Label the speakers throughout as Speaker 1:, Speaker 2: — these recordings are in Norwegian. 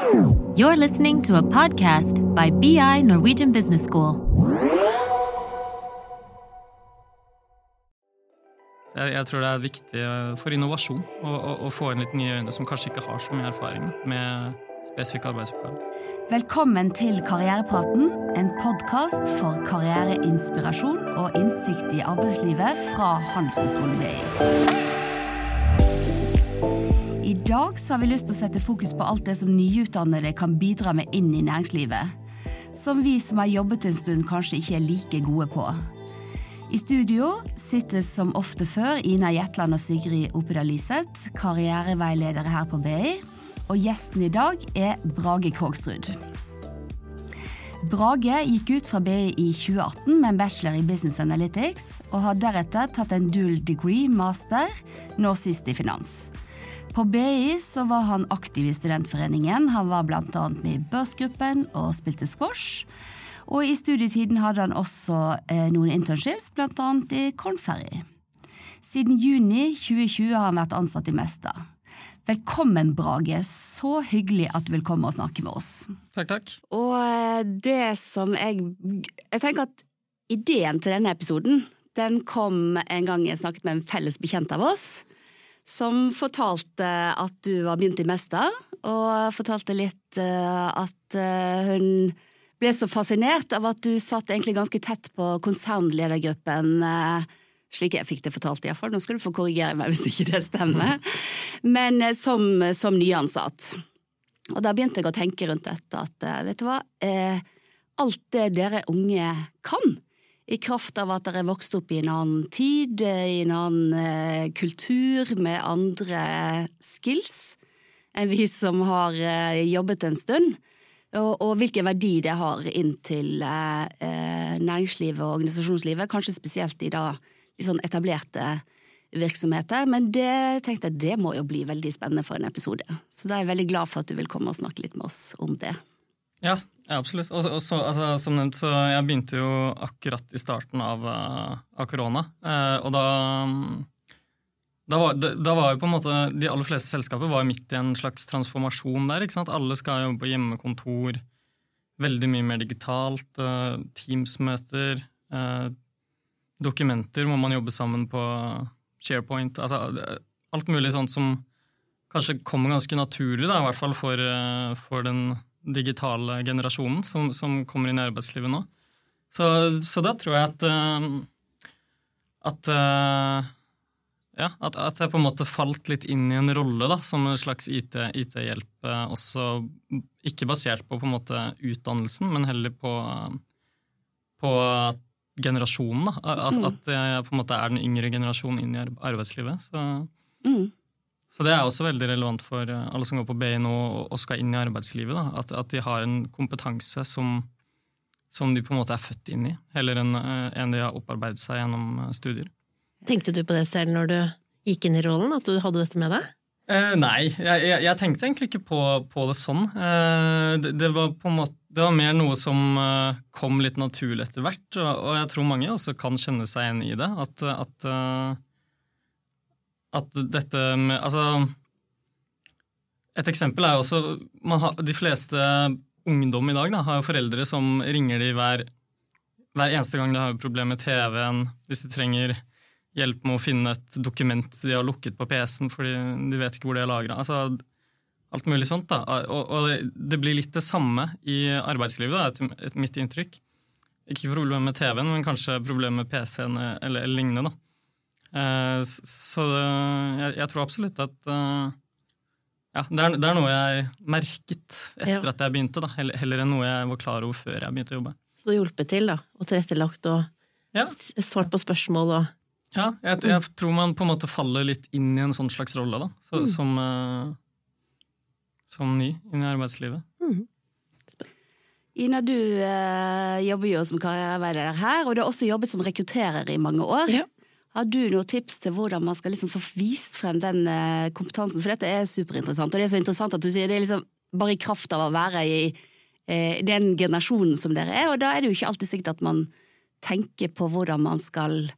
Speaker 1: You're listening to a podcast by BI Norwegian Business School.
Speaker 2: Jeg, jeg tror det er viktig eh, for innovasjon å, å, å få inn litt nye øyne som kanskje ikke har så mye erfaring med spesifikke arbeidsoppgaver.
Speaker 3: Velkommen til Karrierepraten, en podkast for karriereinspirasjon og innsikt i arbeidslivet fra Handelshøyskolen BI. Dag har vi lyst til å sette fokus på alt det som nyutdannede kan bidra med inn i næringslivet. Som vi som har jobbet en stund kanskje ikke er like gode på. I studio sitter som ofte før Ina Jetland og Sigrid Opedal Liseth, karriereveiledere her på BI. Og gjesten i dag er Brage Krogsrud. Brage gikk ut fra BI i 2018 med en bachelor i Business Analytics, og har deretter tatt en dual degree master, nå sist i finans. På BI så var han aktiv i studentforeningen, han var bl.a. med i Børsgruppen og spilte squash. Og i studietiden hadde han også eh, noen internships, bl.a. i Kornferry. Siden juni 2020 har han vært ansatt i Mesta. Velkommen, Brage. Så hyggelig at du vil komme og snakke med oss.
Speaker 2: Takk, takk.
Speaker 3: Og eh, det som jeg Jeg tenker at ideen til denne episoden, den kom en gang jeg snakket med en felles bekjent av oss som fortalte at du var begynt i Mesta, og fortalte litt uh, at uh, hun ble så fascinert av at du satt egentlig ganske tett på konsernledergruppen. Uh, slik jeg fikk det fortalt, iallfall. Nå skal du få korrigere meg hvis ikke det stemmer. Men som, som nyansatt. Og da begynte jeg å tenke rundt dette at vet du hva, alt det dere unge kan, i kraft av at dere er vokst opp i en annen tid, i en annen eh, kultur, med andre skills enn vi som har eh, jobbet en stund. Og, og, hvilken verdi det har inn til eh, næringslivet og organisasjonslivet, kanskje spesielt i da sånn etablerte virksomheter. Men det tenkte jeg det må jo bli veldig spennende for en episode. Så da er jeg veldig glad for at du vil komme og snakke litt med oss om det.
Speaker 2: Ja, absolutt. Og, så, altså, som nevnt, så jeg begynte jo akkurat i starten av, uh, av korona. Eh, og da, da var, da var, jo på en måte De aller fleste selskaper var midt i en slags transformasjon der. ikke sant? Alle skal jobbe på hjemmekontor. Veldig mye mer digitalt. Uh, Teams-møter. dokumenter må man jobbe sammen på SharePoint. altså Alt mulig sånt som kanskje kommer ganske naturlig, da, i hvert fall for, for den digitale generasjonen som, som, kommer inn i arbeidslivet nå. Så, så da tror jeg at uh, at, uh, ja, at, at, jeg på en måte falt litt inn i en rolle da, som en slags IT-hjelp. IT uh, også ikke basert på, på en måte utdannelsen, men heller på, på generasjonen. Da. At, mm. at, jeg på en måte er den yngre generasjonen inn i arbeidslivet. Så, mm. Så det er også veldig relevant for eh, alle som går på BI nå og skal inn i arbeidslivet. At, at, de har en kompetanse som, som, de på en måte er født inn i, heller enn eh, en de har opparbeidet seg gjennom eh, studier.
Speaker 4: Tenkte du på det selv når du gikk inn i rollen, at du hadde dette med deg?
Speaker 2: Eh, nei, jeg, jeg, jeg, tenkte egentlig ikke på, på det sånn. Eh, det, det, var på en måte, det var mer noe som eh, kom litt naturlig etter hvert, og, og, jeg tror mange også kan kjenne seg igjen i det. At, at at dette med Altså Et eksempel er jo også har, De fleste ungdom i dag da, har jo foreldre som ringer de hver, hver eneste gang de har problem med TV-en, hvis de trenger hjelp med å finne et dokument de har lukket på PC-en fordi de vet ikke hvor det er lagra. Altså, alt mulig sånt. da. Og, og, det blir litt det samme i arbeidslivet, da, et mitt inntrykk. Ikke problemer med TV-en, men kanskje problemer med PC-en eller lignende. da. Eh, så jeg, jeg, tror absolutt at eh, ja, det er, det er, noe jeg merket etter ja. at jeg begynte, da, heller enn noe jeg var klar over før jeg begynte å jobbe.
Speaker 4: Så du har hjulpet til, da, og tilrettelagt og ja. svart på spørsmål og
Speaker 2: Ja, jeg, jeg, tror man på en måte faller litt inn i en sånn slags rolle, da, så, mm. som, uh, som ny inn i arbeidslivet. Mm.
Speaker 3: Ina, du uh, jobber jo som karriereveileder her, og du har også jobbet som rekrutterer i mange år. Ja. Har du noen tips til hvordan man skal liksom få vist frem den eh, kompetansen? For dette er superinteressant, og det er så interessant at du sier det er liksom bare i kraft av å være i eh, den generasjonen som dere er, og da er det jo ikke alltid sikkert at man tenker på hvordan man skal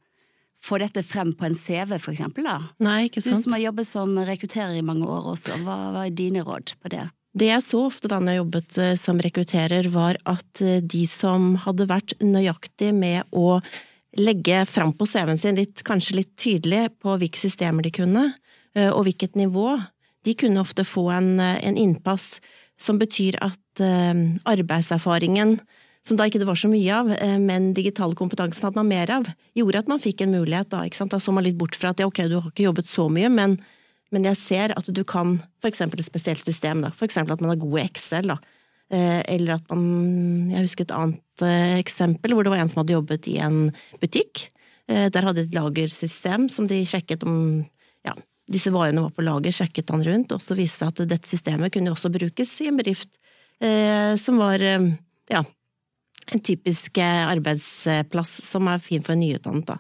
Speaker 3: få dette frem på en CV, for eksempel. Da.
Speaker 4: Nei, ikke sant.
Speaker 3: Du som har jobbet som rekrutterer i mange år også, hva, hva er dine råd på det?
Speaker 4: Det jeg så ofte da jeg jobbet eh, som rekrutterer, var at de som hadde vært nøyaktig med å legge fram på CV-en sin litt, kanskje litt tydelig på hvilke systemer de kunne, eh, og hvilket nivå, de kunne ofte få en, en innpass som betyr at arbeidserfaringen, som da ikke det var så mye av, men digital kompetansen hadde man mer av, gjorde at man fikk en mulighet da, ikke sant. Da så man litt bort fra at ja, ok, du har ikke jobbet så mye, men men jeg ser at du kan eksempel et spesielt system, da. eksempel at man er god Excel, da. Eh, eller at man Jeg husker et annet eh, eksempel hvor det var en som hadde jobbet i en butikk. Eh, der hadde et lagersystem som de sjekket om ja, disse varene var på lager, sjekket han rundt, og så viste seg at dette systemet kunne også brukes i en bedrift som var ja, en typisk arbeidsplass som er fin for en nyutdannet, da.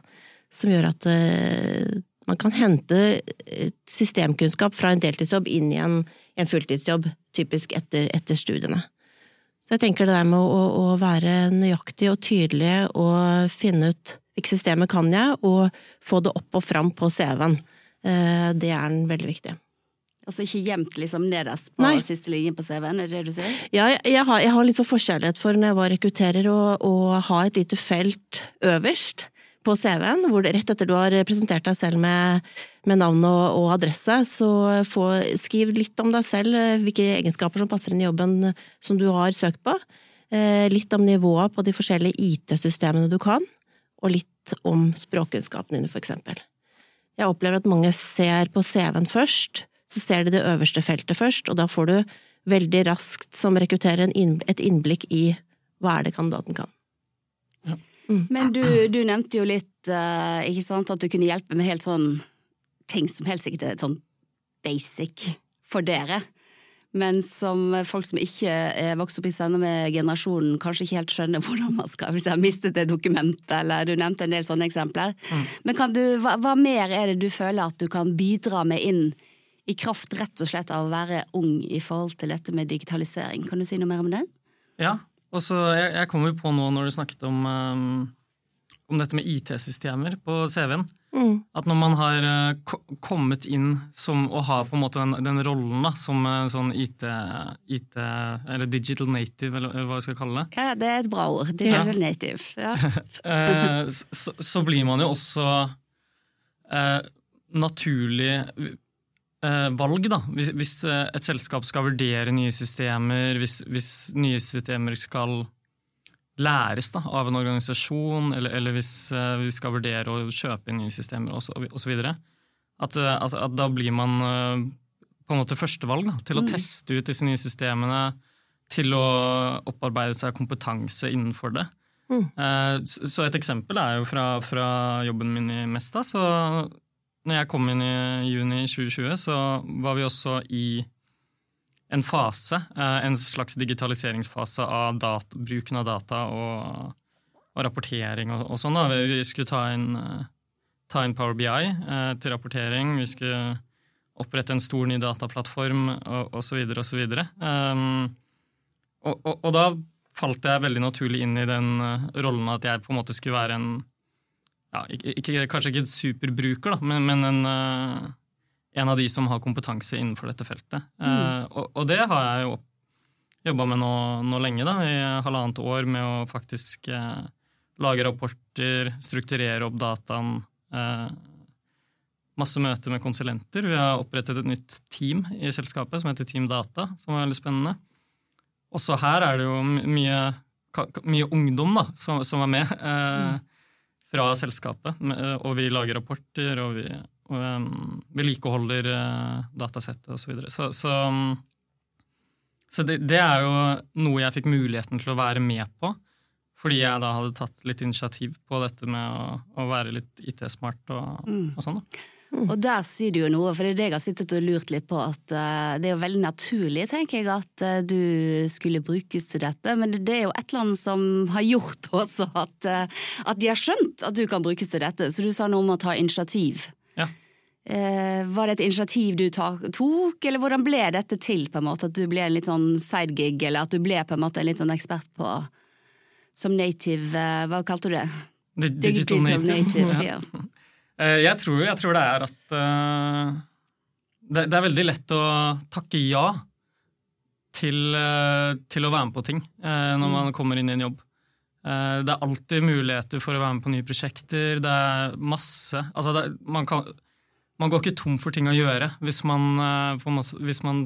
Speaker 4: Som gjør at man kan hente systemkunnskap fra en deltidsjobb inn i en, en fulltidsjobb, typisk etter, etter, studiene. Så jeg tenker det der med å, å, være nøyaktig og tydelig og finne ut hvilket systemet kan jeg, og få det opp og fram på CV-en, eh, det er veldig viktig.
Speaker 3: Altså ikke gjemt liksom nederst på Nei. siste linje på CV-en, er det det du sier?
Speaker 4: Ja, jeg, jeg, har, jeg har, litt så forkjærlighet for når jeg var rekrutterer, å ha et lite felt øverst på CV-en, hvor rett etter du har presentert deg selv med, med navn og, og, adresse, så få, skriv litt om deg selv, hvilke egenskaper som passer inn i jobben som du har søkt på. Eh, litt om nivået på de forskjellige IT-systemene du kan, og litt om språkkunnskapene dine, eksempel. Jeg opplever at mange ser på CV-en først, så ser de det øverste feltet først, og da får du veldig raskt som rekrutterer et innblikk i hva er det kandidaten kan.
Speaker 3: Men du, du, nevnte jo litt uh, ikke sant, at du kunne hjelpe med helt sånn ting som helt sikkert er sånn basic for dere. Men som folk som ikke er vokst opp i samme generasjonen, kanskje ikke helt skjønner hvordan man skal Hvis jeg har mistet det dokumentet, eller du nevnte en del sånne eksempler. Mm. Men du, hva, hva, mer er det du føler at du kan bidra med inn i kraft rett og slett av å være ung i forhold til dette med digitalisering? Kan du si noe mer om det?
Speaker 2: Ja, og så, jeg, jeg kom jo på nå når du snakket om, um, om dette med IT-systemer på CV-en. Mm. At når man har uh, kommet inn som, og har på en måte den, den rollen da, som uh, sånn IT, IT, Eller digital native, eller hva vi skal kalle det.
Speaker 3: Ja, det er et bra ord. Digital ja. native. Ja.
Speaker 2: uh, så, så, blir man jo også naturlig valg, da. Hvis, hvis, eh, et selskap skal vurdere nye systemer, hvis, hvis nye systemer skal læres da, av en organisasjon, eller, eller hvis eh, vi skal vurdere å kjøpe nye systemer osv., at, eh, at, at da blir man eh, på en måte førstevalg da, til å mm. teste ut disse nye systemene, til å opparbeide seg kompetanse innenfor det. Mm. Eh, så et eksempel er jo fra, fra jobben min i Mesta. så når jeg kom inn i juni 2020, så var vi også i en fase, eh, en slags digitaliseringsfase av data, bruken av data og, og rapportering og, og sånn. Vi skulle ta inn, eh, ta inn, Power BI eh, til rapportering. Vi skulle opprette en stor ny dataplattform og osv. osv. Um, og, og, og da falt jeg veldig naturlig inn i den rollen at jeg på en måte skulle være en ja, ikke, Kanskje ikke en superbruker, da, men, men en, uh, en, av de som har kompetanse innenfor dette feltet. Mm. Uh, og, og, det har jeg jo jobba med nå, nå, lenge, da, i halvannet år, med å faktisk uh, lage rapporter, strukturere opp dataen. masse møter med konsulenter. Vi har opprettet et nytt team i selskapet som heter Team Data, som er veldig spennende. Også her er det jo mye, mye ungdom da, som, som er med. Mm fra selskapet. Eh, og vi lager rapporter, og vi vedlikeholder uh, datasettet osv. Så, videre. så Så, så det, det, er jo noe jeg fikk muligheten til å være med på. Fordi jeg da hadde tatt litt initiativ på dette med å, å være litt IT-smart og, mm. og sånn. da.
Speaker 3: Mm. Og der sier du jo noe, for det er det jeg har sittet og lurt litt på, at uh, det er jo veldig naturlig, tenker jeg, at uh, du skulle brukes til dette. Men det er jo et eller annet som har gjort også at, uh, at, de har skjønt at du kan brukes til dette. Så du sa noe om å ta initiativ.
Speaker 2: Ja.
Speaker 3: var det et initiativ du tok, eller hvordan ble dette til, på en måte? At du ble en litt sånn sidegig, eller at du ble på en måte en litt sånn ekspert på som native Hva kalte du det?
Speaker 2: Digital, Digital native. native ja. Jeg tror, jeg tror, det er at uh, det, det, er veldig lett å takke ja til, uh, til, å være med på ting uh, når man kommer inn i en jobb. Eh, det er alltid muligheter for å være med på nye prosjekter. Det er masse Altså, det, man, kan, man, går ikke tom for ting å gjøre hvis man, masse, hvis man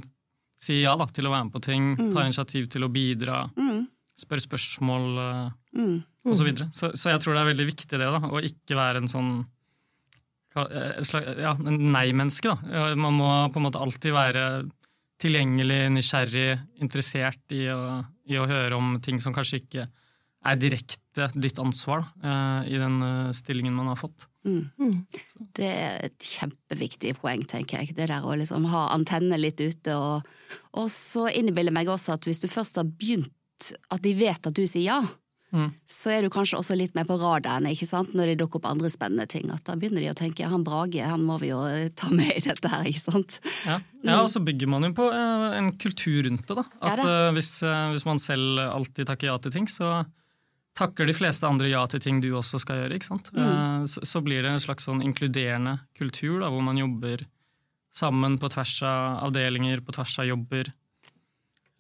Speaker 2: sier ja da, til å være med på ting, mm. tar initiativ til å bidra, mm. spør spørsmål mm. osv. Så, så Så jeg tror det er veldig viktig det, da, å ikke være en sånn ja, nei-menneske. da. Man må på en måte alltid være tilgjengelig, nysgjerrig, interessert i å, i å, høre om ting som kanskje ikke er direkte ditt ansvar da, eh, i den eh, stillingen man har fått. Mm.
Speaker 3: mm. Det er et kjempeviktig poeng, tenker jeg. Det der å liksom ha antennene litt ute. Og, og så innbiller meg også at hvis du først har begynt, at de vet at du sier ja, Mm. så er du kanskje også litt mer på radaren ikke sant? når det dukker opp andre spennende ting. At da begynner de å tenke han Brage han må vi jo ta med i dette her. ikke sant?
Speaker 2: Ja, ja og så bygger man jo på eh, en kultur rundt det. da. At ja, eh, hvis, eh, hvis, man selv alltid takker ja til ting, så takker de fleste andre ja til ting du også skal gjøre. ikke sant? Mm. Så, så, blir det en slags sånn inkluderende kultur da, hvor man jobber sammen på tvers av avdelinger, på tvers av jobber.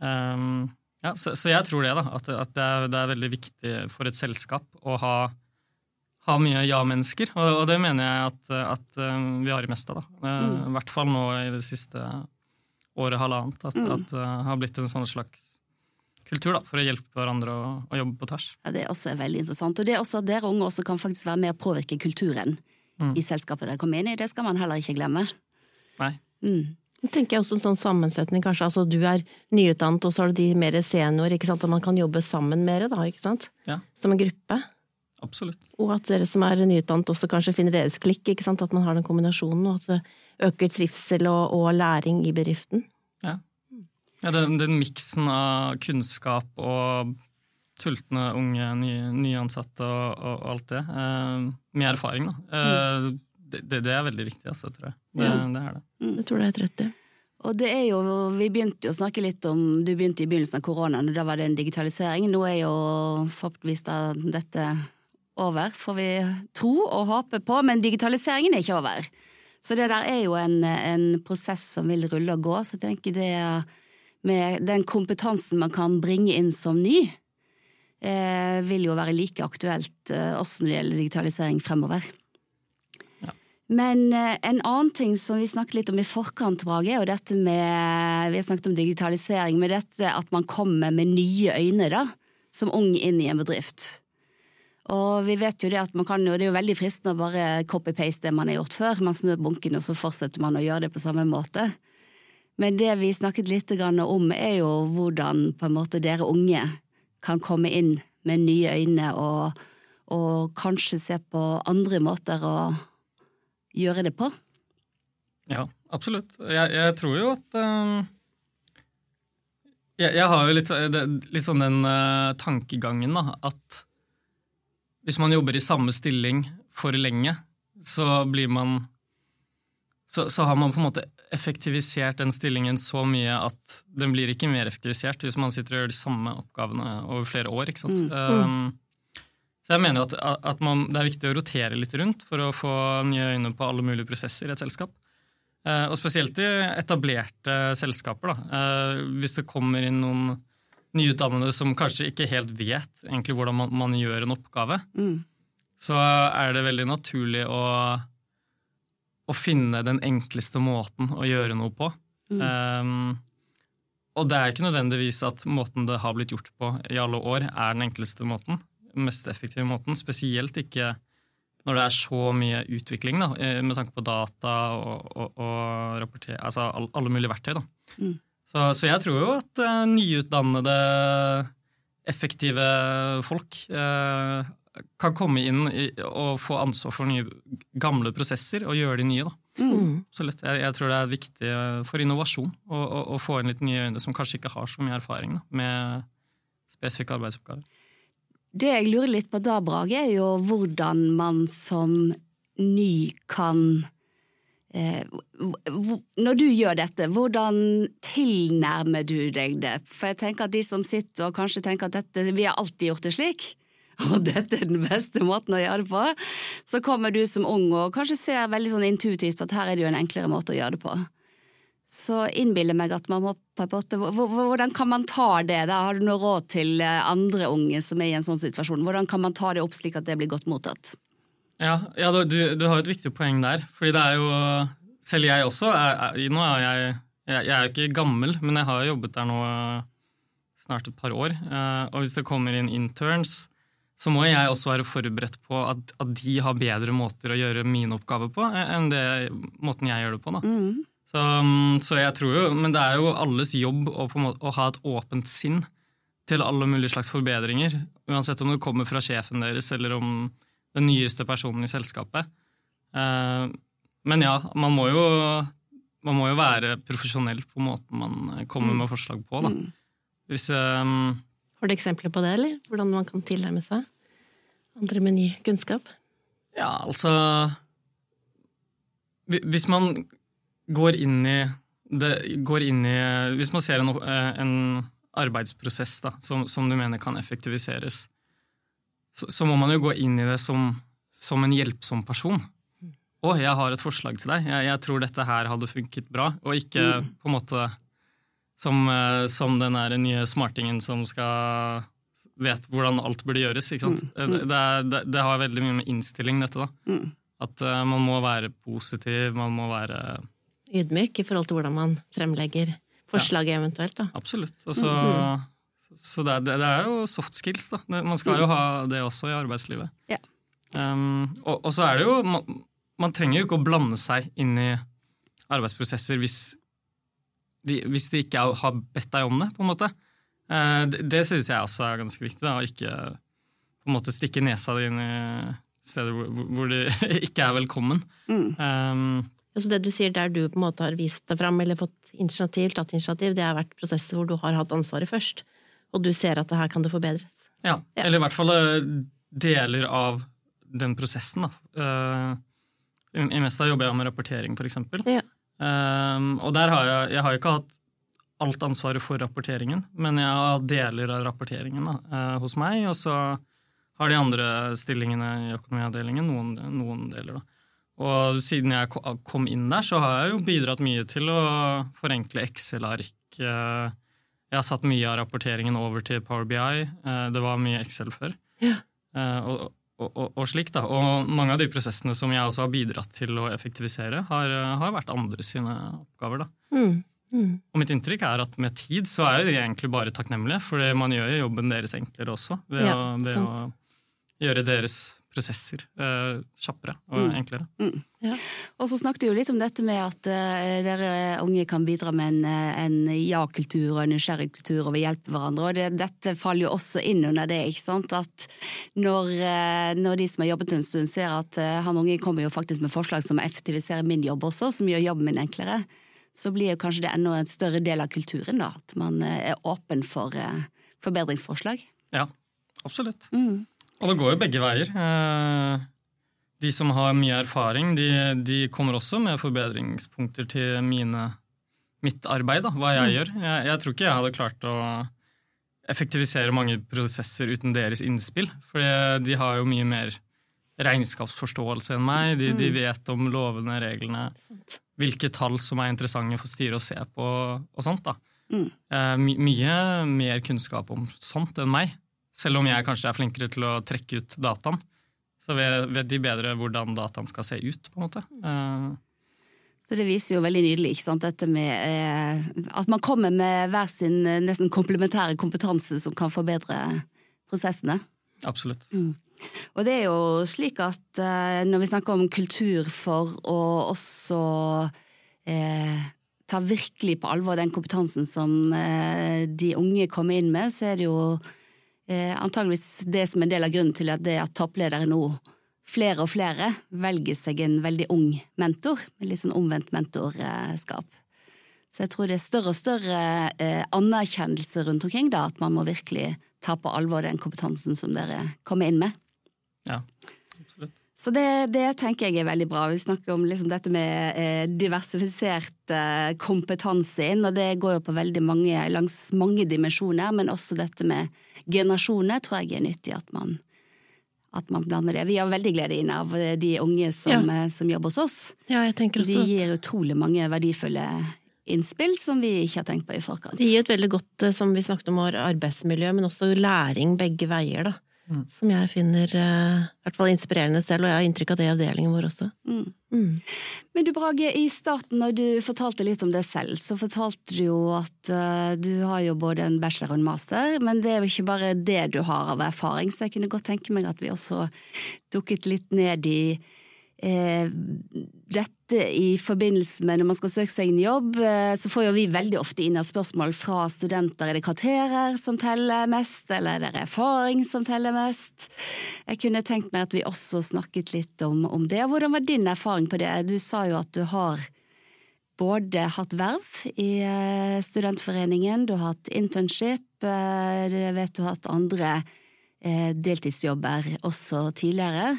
Speaker 2: Um, ja, så, så, jeg tror det, da. At, at det, er, det, er, veldig viktig for et selskap å ha, ha mye ja-mennesker. Og, og, det mener jeg at, at um, vi har i Mesta. da. Eh, mm. I hvert fall nå i det siste året, halvannet. At det mm. har blitt en sånn slags kultur da, for å hjelpe hverandre å, å, jobbe på tvers.
Speaker 3: Ja, Det er også veldig interessant. Og det er også at dere unge også kan faktisk være med å påvirke kulturen mm. i selskapet dere kommer inn i. Det skal man heller ikke glemme.
Speaker 2: Nei.
Speaker 4: Mm tenker jeg også en sånn sammensetning, kanskje. Altså du er nyutdannet, og så har du de mer senior, ikke sant. At man kan jobbe sammen mer, da, ikke sant.
Speaker 2: Ja.
Speaker 4: Som en gruppe.
Speaker 2: Absolutt.
Speaker 4: Og at dere som er nyutdannet også kanskje finner deres klikk, ikke sant. At man har den kombinasjonen, og at det øker trivsel og, og læring i bedriften.
Speaker 2: Ja. ja den, den miksen av kunnskap og tultne unge nye, nyansatte og, og, alt det, eh, med erfaring, da. Eh, mm det, det, er veldig viktig, altså, tror jeg. Det, ja. det er det.
Speaker 4: Det Jeg tror det er helt rett i.
Speaker 3: Og det er jo, Vi begynte jo å snakke litt om Du begynte i begynnelsen av koronaen, og da var det en digitalisering. Nå er jo forhåpentligvis da dette over, får vi tro og håpe på, men digitaliseringen er ikke over. Så det der er jo en, en prosess som vil rulle og gå. Så jeg tenker det med den kompetansen man kan bringe inn som ny, eh, vil jo være like aktuelt eh, også når det gjelder digitalisering fremover. Men eh, en annen ting som vi snakket litt om i forkant, Brage, er jo dette med Vi har snakket om digitalisering, med dette at man kommer med nye øyne, da, som ung inn i en bedrift. Og vi vet jo det at man kan jo, det er jo veldig fristende å bare copy-paste det man har gjort før. Man snur bunken, og så fortsetter man å gjøre det på samme måte. Men det vi snakket litt om, er jo hvordan på en måte dere unge kan komme inn med nye øyne og, og kanskje se på andre måter å gjøre det på?
Speaker 2: Ja, absolutt. Jeg, jeg tror jo at uh, jeg, jeg, har jo litt, litt sånn den uh, tankegangen da, at hvis man jobber i samme stilling for lenge, så blir man så, så, har man på en måte effektivisert den stillingen så mye at den blir ikke mer effektivisert hvis man sitter og gjør de samme oppgavene over flere år. ikke sant? Mm. Um, så jeg mener at, at man, det er viktig å rotere litt rundt for å få nye øyne på alle mulige prosesser i et selskap. Eh, og spesielt i etablerte selskaper. Da. Eh, hvis det kommer inn noen nyutdannede som kanskje ikke helt vet egentlig hvordan man, man gjør en oppgave, mm. så er det veldig naturlig å, å, finne den enkleste måten å gjøre noe på. Mm. Eh, og det er ikke nødvendigvis at måten det har blitt gjort på i alle år, er den enkleste måten mest effektive måten. Spesielt ikke når det er så mye utvikling da, eh, med tanke på data og, og, og rapporter, altså alle mulige verktøy. Da. Mm. Så, så, jeg tror jo at uh, nyutdannede, effektive folk uh, kan komme inn i, og få ansvar for nye, gamle prosesser og gjøre de nye. Da. Mm. Så lett, jeg, jeg, tror det er viktig for innovasjon å få inn litt nye øyne som kanskje ikke har så mye erfaring da, med spesifikke arbeidsoppgaver.
Speaker 3: Det jeg lurer litt på da, Brage, er jo hvordan man som ny kan eh, Når du gjør dette, hvordan tilnærmer du deg det? For jeg tenker at de som sitter og kanskje tenker at dette, vi har alltid gjort det slik, og dette er den beste måten å gjøre det på, så kommer du som ung og kanskje ser veldig sånn intuitivt at her er det jo en enklere måte å gjøre det på. Så innbiller jeg meg at man må Hvordan kan man ta det? da? Har du noe råd til eh, andre unge som er i en sånn situasjon? Hvordan kan man ta det opp slik at det blir godt mottatt?
Speaker 2: Ja, ja du, du, har et viktig poeng der. fordi det er jo Selv jeg også. Er, er, nå er jeg, jeg, jeg er ikke gammel, men jeg har jobbet der nå snart et par år. Eh, og hvis det kommer inn interns, så må jeg også være forberedt på at, at, de har bedre måter å gjøre min oppgave på enn det måten jeg gjør det på. da. Mm. Så, mm, så, jeg tror jo, Men det er jo alles jobb å, måte, å, ha et åpent sinn til alle mulige slags forbedringer. Uansett om det kommer fra sjefen deres eller om den nyeste personen i selskapet. Eh, men ja, man må jo, man må jo være profesjonell på måten man kommer mm. med forslag på. da. Mm. Hvis, um,
Speaker 4: Har du eksempler på det, eller? Hvordan man kan tilnærme seg andre med ny kunnskap?
Speaker 2: Ja, altså Hvis man går inn i det går inn i Hvis man ser en, eh, en arbeidsprosess da, som, som, du mener kan effektiviseres, så, så, må man jo gå inn i det som, som en hjelpsom person. Å, jeg har et forslag til deg. Jeg, jeg, tror dette her hadde funket bra. Og ikke mm. på en måte som, eh, som den nye smartingen som skal vet hvordan alt burde gjøres. ikke sant? Mm. Mm. Det, det, det, har veldig mye med innstilling, dette. da. Mm. At uh, man må være positiv, man må være
Speaker 4: Ydmyk i forhold til hvordan man fremlegger forslaget ja. eventuelt. da.
Speaker 2: Absolutt. Altså, så, mm. så det, det, er jo soft skills. da. Man skal jo mm. ha det også i arbeidslivet. Ja. Um, og, og, så er det jo man, man trenger jo ikke å blande seg inn i arbeidsprosesser hvis de, hvis de ikke har bedt deg om det, på en måte. Uh, det, det synes jeg også er ganske viktig. Da, å ikke på en måte stikke nesa di inn i steder hvor, hvor de ikke er velkommen. Mm. Um,
Speaker 4: så det du sier der du på en måte har vist deg fram eller fått initiativ, tatt initiativ, det har vært prosesser hvor du har hatt ansvaret først, og du ser at det her kan det forbedres?
Speaker 2: Ja, ja. eller i hvert fall eh, deler av den prosessen. Da. Uh, I Mesta jobber jeg med rapportering, for eksempel. Ja. Um, og der har jeg, jeg har ikke hatt alt ansvaret for rapporteringen, men jeg har deler av rapporteringen da, uh, hos meg. Og så har de andre stillingene i økonomiavdelingen noen, noen deler. da. Og siden jeg kom inn der, så har jeg jo bidratt mye til å forenkle Excel-ark. Eh, jeg har satt mye av rapporteringen over til Power BI. Eh, det var mye Excel før. Ja. Og, og, og, og, slik da. Og mange av de prosessene som jeg også har bidratt til å effektivisere, har, har vært andre sine oppgaver. da. Mm. Mm. Og mitt inntrykk er at med tid så er vi egentlig bare takknemlige, for man gjør jo jobben deres enklere også ved, ja, å, ved å, gjøre deres prosesser eh, kjappere og mm. enklere. Mm.
Speaker 3: Ja. Og så snakket du jo litt om dette med at eh, dere unge kan bidra med en, eh, en ja-kultur og en nysgjerrig kultur og vil hjelpe hverandre. Og det, dette faller jo også inn under det. ikke sant? At når, eh, når de som har jobbet en stund, ser at uh, han unge kommer jo faktisk med forslag som effektiviserer min jobb også, som gjør jobben min enklere, så blir jo kanskje det enda en større del av kulturen. da, At man er åpen for forbedringsforslag.
Speaker 2: Ja, absolutt. Mm. Og det går jo begge veier. Eh, de som har mye erfaring, de, de kommer også med forbedringspunkter til mine, mitt arbeid, da, hva jeg mm. gjør. Jeg, jeg, tror ikke jeg hadde klart å effektivisere mange prosesser uten deres innspill. For de har jo mye mer regnskapsforståelse enn meg. De, de mm. vet om lovene, reglene, hvilke tall som er interessante for styret å se på og sånt. da. Mm. Eh, my, mye mer kunnskap om sånt enn meg. Selv om jeg kanskje er flinkere til å trekke ut dataen, så vet de bedre hvordan dataen skal se ut, på en måte. Eh,
Speaker 3: så det viser jo veldig nydelig ikke sant? med eh, at man kommer med hver sin eh, nesten komplementære kompetanse som kan forbedre prosessene.
Speaker 2: Absolutt. Mm.
Speaker 3: Og det er jo slik at eh, når vi snakker om kultur for å også eh, ta virkelig på alvor den kompetansen som eh, de unge kommer inn med, så er det jo antageligvis det som er en del av grunnen til at det at toppledere nå, flere og flere, velger seg en veldig ung mentor, litt sånn omvendt mentorskap. Så jeg tror det er større og større eh, anerkjennelse rundt omkring, da, at man må virkelig ta på alvor den kompetansen som dere kommer inn med.
Speaker 2: Ja.
Speaker 3: Så det, det, tenker jeg er veldig bra. Vi snakker om liksom dette med eh, diversifisert eh, kompetanse inn, og det går jo på veldig mange, langs mange dimensjoner, men også dette med generasjoner tror jeg er nyttig at man, at man blander det. Vi har veldig glede inn av de unge som, ja. Eh, som jobber hos oss.
Speaker 4: Ja, jeg tenker også
Speaker 3: de gir utrolig mange verdifulle innspill som vi ikke har tenkt på i forkant.
Speaker 4: Det gir et veldig godt, eh, som vi snakket om, arbeidsmiljø, men også læring begge veier, da. Mm. Som jeg finner uh, hvert fall inspirerende selv, og jeg har inntrykk av det i avdelingen vår også. Mm.
Speaker 3: Mm. Men du Brage, i starten når du fortalte litt om deg selv, så fortalte du jo at uh, du har jo både en bachelor og en master, men det er jo ikke bare det du har av erfaring, så jeg kunne godt tenke meg at vi også dukket litt ned i eh, dette i forbindelse med når man skal søke seg en jobb, eh, så får jo vi veldig ofte inn spørsmål fra studenter. Er det karakterer som teller mest, eller er det erfaring som teller mest? Jeg kunne tenkt meg at vi også snakket litt om, om det. Hvordan var din erfaring på det? Du sa jo at du har både hatt verv i eh, studentforeningen, du har hatt internship, det vet du har hatt andre deltidsjobber også tidligere.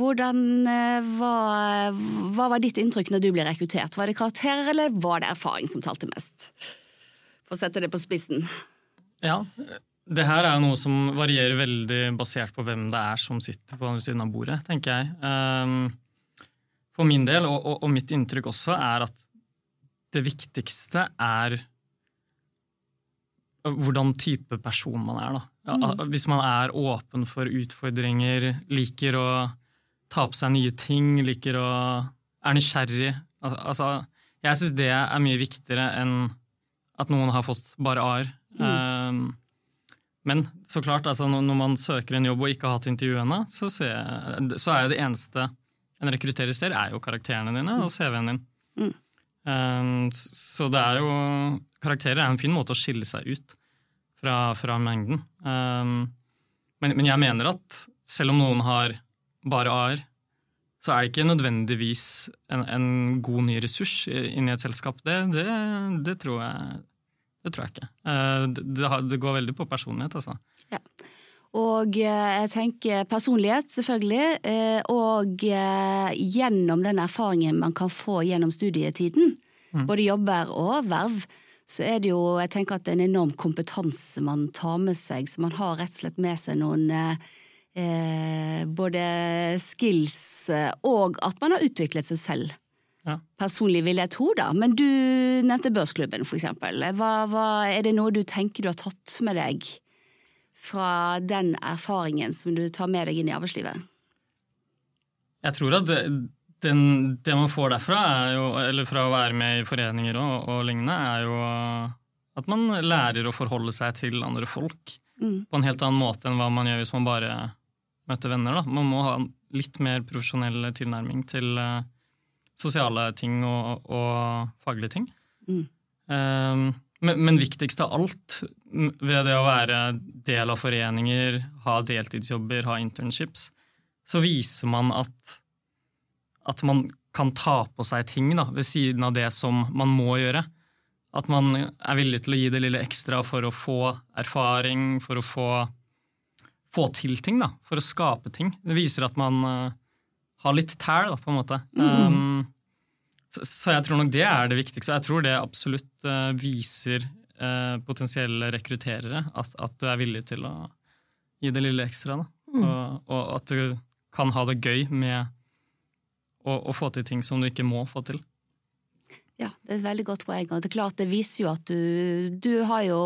Speaker 3: Hvordan eh, var, hva var ditt inntrykk når du ble rekruttert? Var det karakterer, eller var det erfaring som talte mest? For å sette det på spissen.
Speaker 2: Ja, det her er jo noe som varierer veldig basert på hvem det er som sitter på andre siden av bordet, tenker jeg. Ehm, for min del, og, og, og mitt inntrykk også, er at det viktigste er hvordan type person man er. Da. Ja, Hvis man er åpen for utfordringer, liker å ta på seg nye ting, liker å er nysgjerrig. Altså, jeg syns det er mye viktigere enn at noen har fått bare A-er. Mm. Um, men så klart, altså, når man søker en jobb og ikke har hatt intervju ennå, så, så, er jo det eneste en rekrutterer ser, er jo karakterene dine og CV-en din. Mm. Um, så det er jo Karakterer er en fin måte å skille seg ut fra, fra mengden. Um, men, men jeg mener at selv om noen har bare A-er, så er det ikke nødvendigvis en, en, god ny ressurs inni et selskap. Det, det, det, tror, jeg, det tror, jeg, ikke. Eh, det, det, går veldig på personlighet, altså. Ja.
Speaker 3: Og eh, jeg tenker personlighet, selvfølgelig, eh, og gjennom den erfaringen man kan få gjennom studietiden, mm. både jobber og verv, så er det jo jeg tenker at det er en enorm kompetanse man tar med seg, så man har rett og slett med seg noen eh, både skills eh, og at man har utviklet seg selv. Ja. Personlig vil jeg tro, da. Men du nevnte Børsklubben, for eksempel. Hva, hva, er det noe du tenker du har tatt med deg fra den erfaringen som du tar med deg inn i arbeidslivet?
Speaker 2: Jeg tror at det, den, det man får derfra, jo, eller fra å være med i foreninger og, og lignende, er jo at man lærer å forholde seg til andre folk mm. på en helt annen måte enn hva man gjør hvis man bare møte venner. Da. Man må ha litt mer profesjonell tilnærming til uh, sosiale ting og, og faglige ting. Mm. Um, men, men, viktigst av alt ved det å være del av foreninger, ha deltidsjobber, ha internships, så viser man at, at man kan ta på seg ting da, ved siden av det som man må gjøre. At man er villig til å gi det lille ekstra for å få erfaring, for å få få til ting, da, for å skape ting. Det viser at man uh, har litt tæl, da, på en måte. Mm. Um, så, så, jeg tror nok det er det viktigste. Jeg tror det absolutt uh, viser uh, potensielle rekrutterere at, at, du er villig til å gi det lille ekstra. Da. Mm. Og, og, at du kan ha det gøy med å, å få til ting som du ikke må få til.
Speaker 3: Ja, det er et veldig godt poeng. og det er klart det viser jo at du, du har jo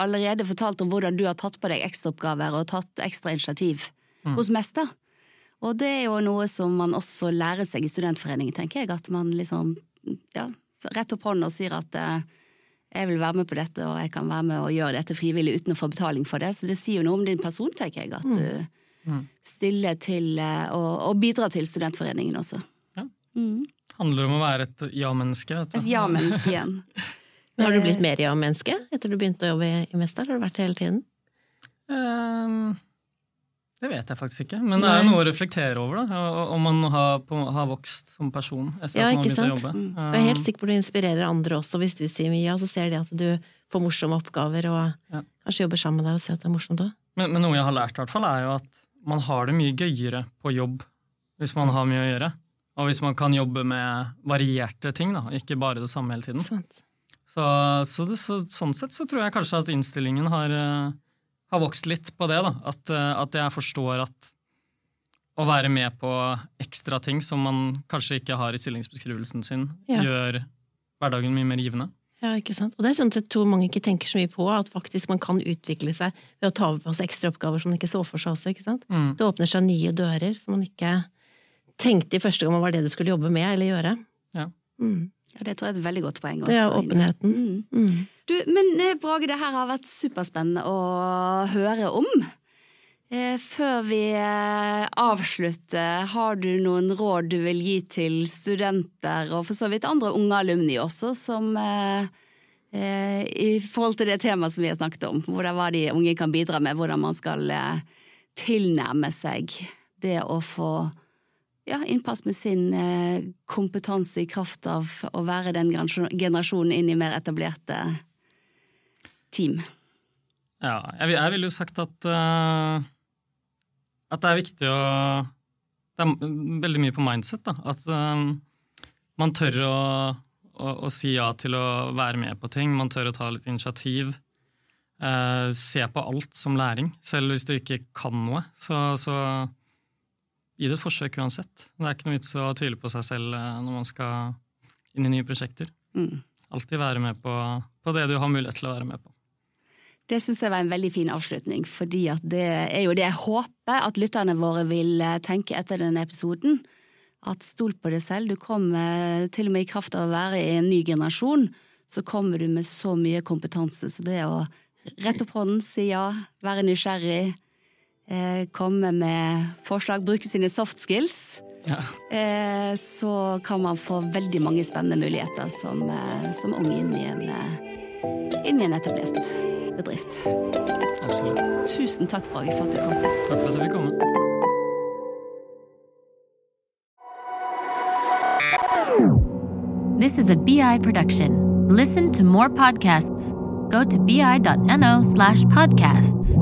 Speaker 3: allerede fortalt om hvordan du har tatt på deg ekstraoppgaver og tatt ekstra initiativ mm. hos Mester. Og det er jo noe som man også lærer seg i studentforeningen, tenker jeg. At man liksom ja, rett opp hånden og sier at eh, jeg vil være med på dette, og jeg kan være med og gjøre dette frivillig uten å få betaling for det. Så det sier jo noe om din person, tenker jeg, at mm. du mm. stiller til eh, og, og bidrar til studentforeningen også. Ja.
Speaker 2: Mm handler om å være et ja-menneske.
Speaker 3: Et ja-menneske igjen.
Speaker 4: har du blitt mer ja-menneske etter du begynte å jobbe i Mester? Har du vært det hele tiden? Um,
Speaker 2: det vet jeg faktisk ikke, men det er noe å reflektere over. da, Om man har, på, har vokst som person ja, ikke sant? Mm.
Speaker 4: Jeg er helt sikker på at du inspirerer andre også. Hvis du sier ja, så ser de at du får morsomme oppgaver, og ja. kanskje jobber sammen med deg og ser at det er morsomt òg.
Speaker 2: Men, men, noe jeg har lært, i hvert fall, er jo at man har det mye gøyere på jobb hvis man har mye å gjøre. Og hvis man kan jobbe med varierte ting, da, ikke bare det samme hele tiden. Så, så, det, så, sånn sett så tror jeg kanskje at innstillingen har, uh, har vokst litt på det. da, at, uh, at, jeg forstår at å være med på ekstra ting som man kanskje ikke har i stillingsbeskrivelsen sin, ja. gjør hverdagen mye mer givende.
Speaker 4: Ja, ikke sant. Og det er sånn at jeg tror mange ikke tenker så mye på, at faktisk man kan utvikle seg ved å ta på seg ekstra oppgaver som man ikke så for seg ikke sant.
Speaker 2: Mm.
Speaker 4: Det åpner seg nye dører som man ikke tenkte i første gang var det du skulle jobbe med eller gjøre.
Speaker 2: Ja.
Speaker 4: Mm.
Speaker 3: Ja, det tror jeg er et veldig godt poeng. Også,
Speaker 4: Det er åpenheten.
Speaker 3: Mm.
Speaker 4: Mm.
Speaker 3: Du, men eh, Brage, det her har vært superspennende å høre om. Eh, Før vi eh, avslutter, har du noen råd du vil gi til studenter, og for så vidt andre unge alumni også, som eh, eh, i forhold til det temaet som vi har snakket om, hvordan hva de unge kan bidra med, hvordan man skal tilnærme seg det å få ja, innpass med sin eh, kompetanse i kraft av å være den generasjonen inn i mer etablerte team.
Speaker 2: Ja, jeg, jeg ville jo sagt at uh, at det er viktig å Det er veldig mye på mindset, da. At uh, man tør å, å, å si ja til å være med på ting. Man tør å ta litt initiativ. Uh, se på alt som læring. Selv hvis du ikke kan noe, så, så gi det et forsøk uansett. Det er ikke noe vits å tvile på seg selv eh, når man skal inn i nye prosjekter.
Speaker 3: Mm.
Speaker 2: Alltid være med på, på det du har mulighet til å være med på.
Speaker 3: Det syns jeg var en veldig fin avslutning, fordi det er jo det jeg håper at lytterne våre vil eh, tenke etter denne episoden. At stol på deg selv. Du kommer til og med i kraft av å være i en ny generasjon, så kommer du med så mye kompetanse. Så det å rette opp hånden, si ja, være nysgjerrig, eh, komme med forslag, bruke sine soft skills,
Speaker 2: Ja.
Speaker 3: eh, så kan man få veldig mange spennende muligheter som, eh, som ung inn i en, eh, inn i en etablert bedrift.
Speaker 2: Absolutt.
Speaker 3: Tusen takk, Brage, for at du kom.
Speaker 2: Takk for at du fikk komme.
Speaker 1: This is a BI production. Listen to more podcasts. Go to bi.no slash podcasts.